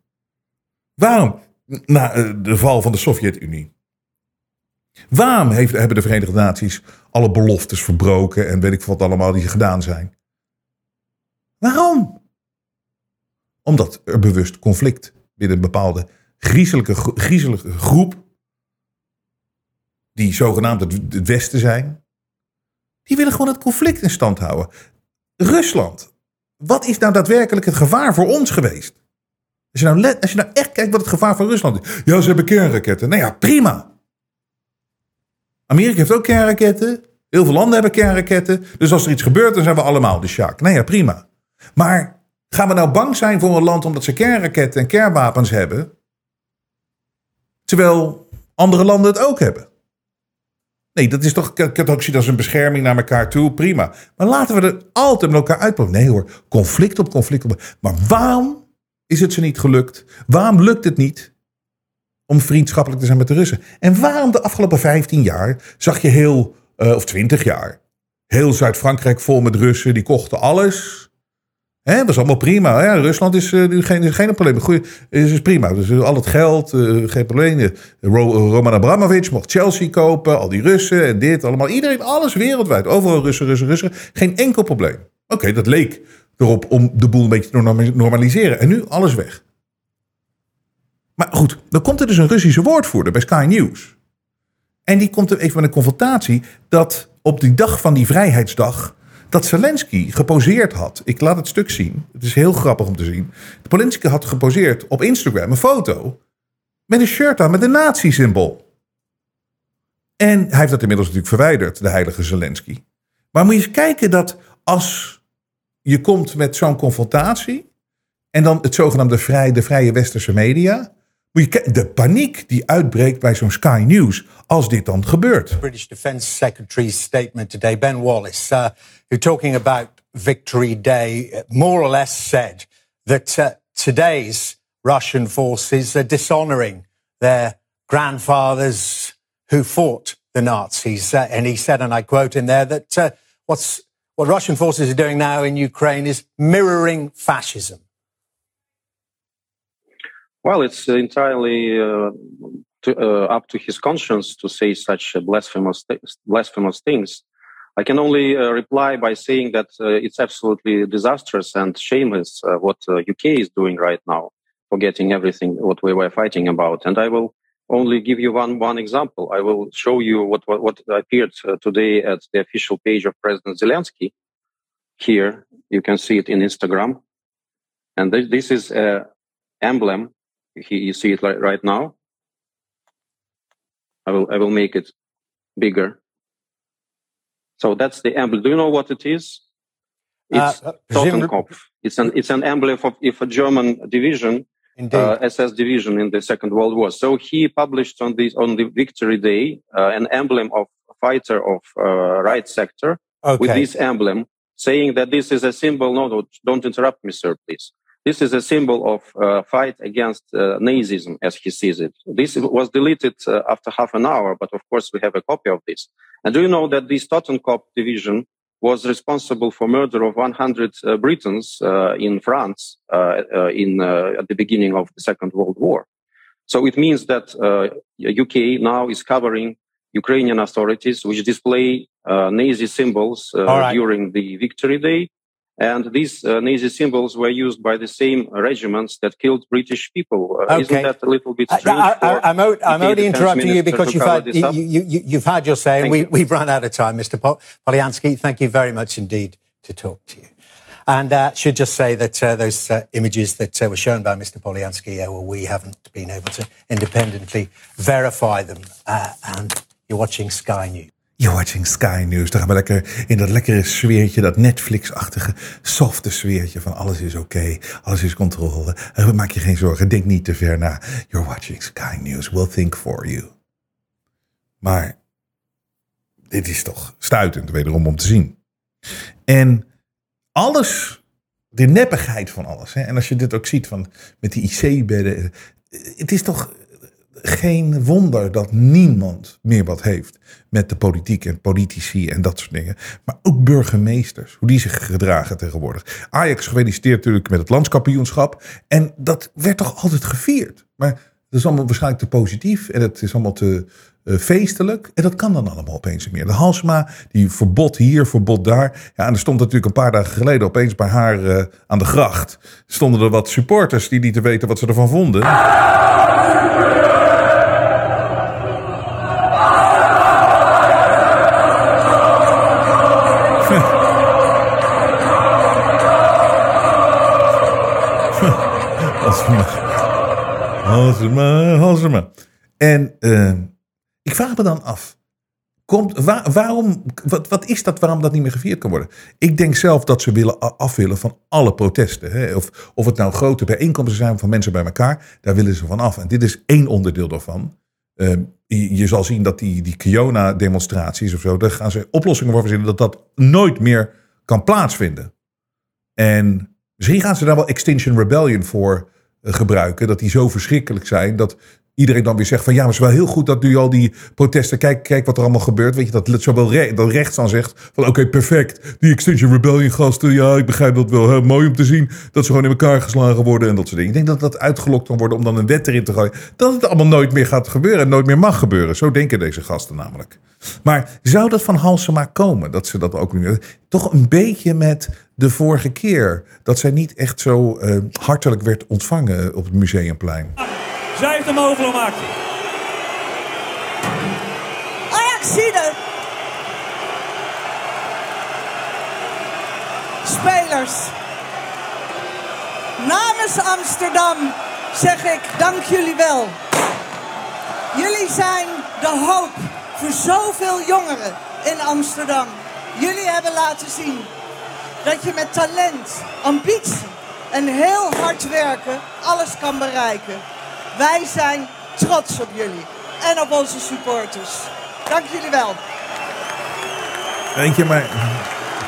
Waarom? Na eh, de val van de Sovjet-Unie. Waarom hebben de Verenigde Naties alle beloftes verbroken en weet ik wat allemaal die gedaan zijn? Waarom? Omdat er bewust conflict binnen een bepaalde griezelige groep, die zogenaamd het Westen zijn, die willen gewoon het conflict in stand houden. Rusland wat is nou daadwerkelijk het gevaar voor ons geweest? Als je, nou als je nou echt kijkt wat het gevaar voor Rusland is. Ja, ze hebben kernraketten. Nou ja, prima. Amerika heeft ook kernraketten. Heel veel landen hebben kernraketten. Dus als er iets gebeurt, dan zijn we allemaal de Sjaak. Nou ja, prima. Maar gaan we nou bang zijn voor een land omdat ze kernraketten en kernwapens hebben? Terwijl andere landen het ook hebben. Nee, dat is toch, ik het ook zien als een bescherming naar elkaar toe, prima. Maar laten we er altijd met elkaar uitproberen. Nee hoor, conflict op conflict op. Maar waarom is het ze niet gelukt? Waarom lukt het niet om vriendschappelijk te zijn met de Russen. En waarom de afgelopen 15 jaar zag je heel, uh, of 20 jaar, heel Zuid-Frankrijk vol met Russen, die kochten alles. Hè, was allemaal prima. Ja, Rusland is uh, geen, geen probleem. Goeie, is, is prima. Dus al het geld, uh, geen probleem. Ro Roman Abramovich mocht Chelsea kopen. Al die Russen en dit allemaal. Iedereen, alles wereldwijd. Overal Russen, Russen, Russen. Geen enkel probleem. Oké, dat leek erop om de boel een beetje te normaliseren. En nu alles weg. Maar goed, dan komt er dus een Russische woordvoerder bij Sky News. En die komt er even met een confrontatie dat op die dag van die vrijheidsdag dat Zelensky geposeerd had. Ik laat het stuk zien. Het is heel grappig om te zien. Zelensky had geposeerd op Instagram een foto met een shirt aan met een nazi-symbool. En hij heeft dat inmiddels natuurlijk verwijderd, de heilige Zelensky. Maar moet je eens kijken dat als je komt met zo'n confrontatie en dan het zogenaamde vrij, de vrije westerse media, de paniek die uitbreekt bij zo'n Sky News als dit dan gebeurt. British Defence Secretary's statement today, Ben Wallace, uh, who talking about Victory Day, uh, more or less said that uh, today's Russian forces are dishonoring their grandfathers who fought the Nazis. Uh, and he said, and I quote in there, that uh, what's what Russian forces are doing now in Ukraine is mirroring fascism. Well, it's entirely uh, to, uh, up to his conscience to say such blasphemous blasphemous things. I can only uh, reply by saying that uh, it's absolutely disastrous and shameless uh, what UK uh, is doing right now, forgetting everything what we were fighting about. And I will only give you one one example. I will show you what what, what appeared today at the official page of President Zelensky. Here you can see it in Instagram, and this, this is an emblem you see it right now. I will I will make it bigger. So that's the emblem. Do you know what it is? It's uh, Totenkopf. It's an it's an emblem of if a German division, uh, SS division in the Second World War. So he published on this on the Victory Day uh, an emblem of a fighter of uh, right sector okay. with this emblem, saying that this is a symbol. No, no, don't interrupt me, sir, please. This is a symbol of uh, fight against uh, Nazism, as he sees it. This was deleted uh, after half an hour, but of course we have a copy of this. And do you know that this Totenkopf division was responsible for murder of 100 uh, Britons uh, in France uh, in at the beginning of the Second World War? So it means that UK now is covering Ukrainian authorities, which display Nazi symbols right. during the Victory Day and these uh, Nazi symbols were used by the same regiments that killed British people. Uh, okay. Isn't that a little bit strange? I, am only interrupting you because you've had, you, you, you've had your say, and we, you. we've run out of time, Mr. Polyansky. Thank you very much indeed to talk to you. And uh, should just say that uh, those uh, images that uh, were shown by Mr. Polyansky, uh, well, we haven't been able to independently verify them. Uh, and you're watching Sky News. You're watching Sky News. Dan gaan we lekker in dat lekkere sfeertje, dat Netflix-achtige, softe sfeertje van alles is oké, alles is controle. En maak je geen zorgen, denk niet te ver na. You're watching Sky News, we'll think for you. Maar dit is toch stuitend wederom om te zien. En alles, de neppigheid van alles. Hè? En als je dit ook ziet van, met die IC-bedden. Het is toch geen wonder dat niemand meer wat heeft met de politiek en politici en dat soort dingen. Maar ook burgemeesters, hoe die zich gedragen tegenwoordig. Ajax gefeliciteerd natuurlijk met het landskampioenschap. En dat werd toch altijd gevierd. Maar dat is allemaal waarschijnlijk te positief en het is allemaal te uh, feestelijk. En dat kan dan allemaal opeens niet meer. De Halsma, die verbod hier, verbod daar. Ja, en er stond natuurlijk een paar dagen geleden opeens bij haar uh, aan de gracht. Stonden er wat supporters die niet te weten wat ze ervan vonden. Halsema, Halsema. En uh, ik vraag me dan af. Komt, waar, waarom, wat, wat is dat waarom dat niet meer gevierd kan worden? Ik denk zelf dat ze willen af willen van alle protesten. Hè? Of, of het nou grote bijeenkomsten zijn van mensen bij elkaar, daar willen ze van af. En dit is één onderdeel daarvan. Uh, je, zal zien dat die, die Kiona-demonstraties of zo, daar gaan ze oplossingen voor verzinnen dat dat nooit meer kan plaatsvinden. En misschien gaan ze daar wel Extinction Rebellion voor eh, gebruiken, dat die zo verschrikkelijk zijn dat iedereen dan weer zegt van ja, maar het is wel heel goed dat nu al die protesten, kijk, kijk wat er allemaal gebeurt. Weet je, dat zowel re dat rechts dan zegt van oké, perfect. Die Extinction Rebellion gasten, ja, ik begrijp dat wel. Hè, mooi om te zien dat ze gewoon in elkaar geslagen worden en dat soort dingen. Ik denk dat dat uitgelokt kan worden om dan een wet erin te gooien. Dat het allemaal nooit meer gaat gebeuren en nooit meer mag gebeuren. Zo denken deze gasten namelijk. Maar zou dat van Halsema komen? Dat ze dat ook nu. Toch een beetje met de vorige keer. Dat zij niet echt zo uh, hartelijk werd ontvangen op het museumplein. Zij heeft hem mogelijk gemaakt. Ajaxide. Spelers. Namens Amsterdam zeg ik dank jullie wel. Jullie zijn de hoop voor zoveel jongeren in Amsterdam. Jullie hebben laten zien dat je met talent, ambitie en heel hard werken alles kan bereiken. Wij zijn trots op jullie en op onze supporters. Dank jullie wel. Weet je, maar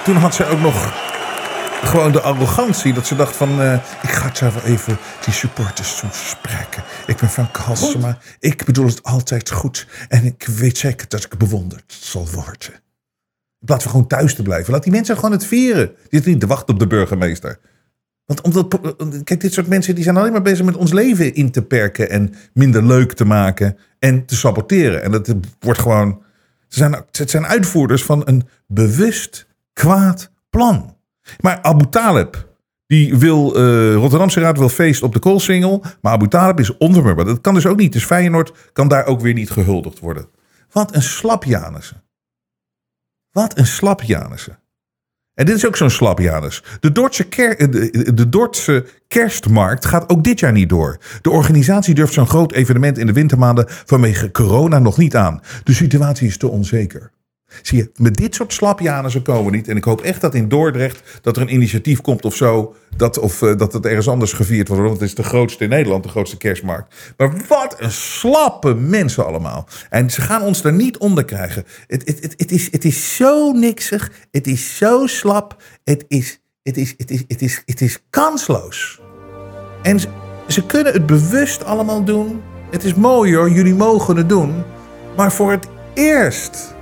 toen had ze ook nog gewoon de arrogantie dat ze dacht van... Uh, ik ga zo wel even die supporters toespreken. Ik ben van maar Ik bedoel het altijd goed. En ik weet zeker dat ik bewonderd zal worden. In plaats van gewoon thuis te blijven. Laat die mensen gewoon het vieren. Die zitten niet te wachten op de burgemeester. Want omdat, kijk, dit soort mensen die zijn alleen maar bezig met ons leven in te perken en minder leuk te maken en te saboteren. En dat wordt gewoon. Ze zijn, het zijn uitvoerders van een bewust kwaad plan. Maar Abu Talib, die wil, Rotterdamse Raad wil feest op de koolsingel, maar Abu Talib is onvermurbaar. Dat kan dus ook niet. Dus Feyenoord kan daar ook weer niet gehuldigd worden. Wat een slap Janissen. Wat een slap. En dit is ook zo'n slap, Janus. De Dordtse, ker, de, de Dordtse kerstmarkt gaat ook dit jaar niet door. De organisatie durft zo'n groot evenement in de wintermaanden vanwege corona nog niet aan. De situatie is te onzeker. Zie je, met dit soort slapjanen komen we niet. En ik hoop echt dat in Dordrecht dat er een initiatief komt of zo. Dat, of uh, dat het ergens anders gevierd wordt. Want het is de grootste in Nederland, de grootste kerstmarkt. Maar wat een slappe mensen allemaal. En ze gaan ons er niet onder krijgen. Het, het, het, het, is, het is zo niksig. Het is zo slap. Het is, het is, het is, het is, het is kansloos. En ze, ze kunnen het bewust allemaal doen. Het is mooi hoor, jullie mogen het doen. Maar voor het eerst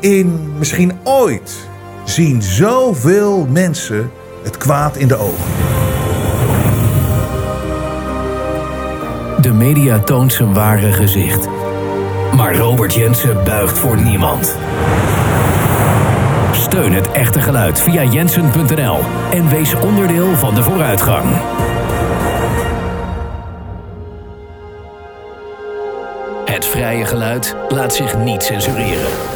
in misschien ooit zien zoveel mensen het kwaad in de ogen. De media toont zijn ware gezicht. Maar Robert Jensen buigt voor niemand. Steun het echte geluid via jensen.nl en wees onderdeel van de vooruitgang. Het vrije geluid laat zich niet censureren.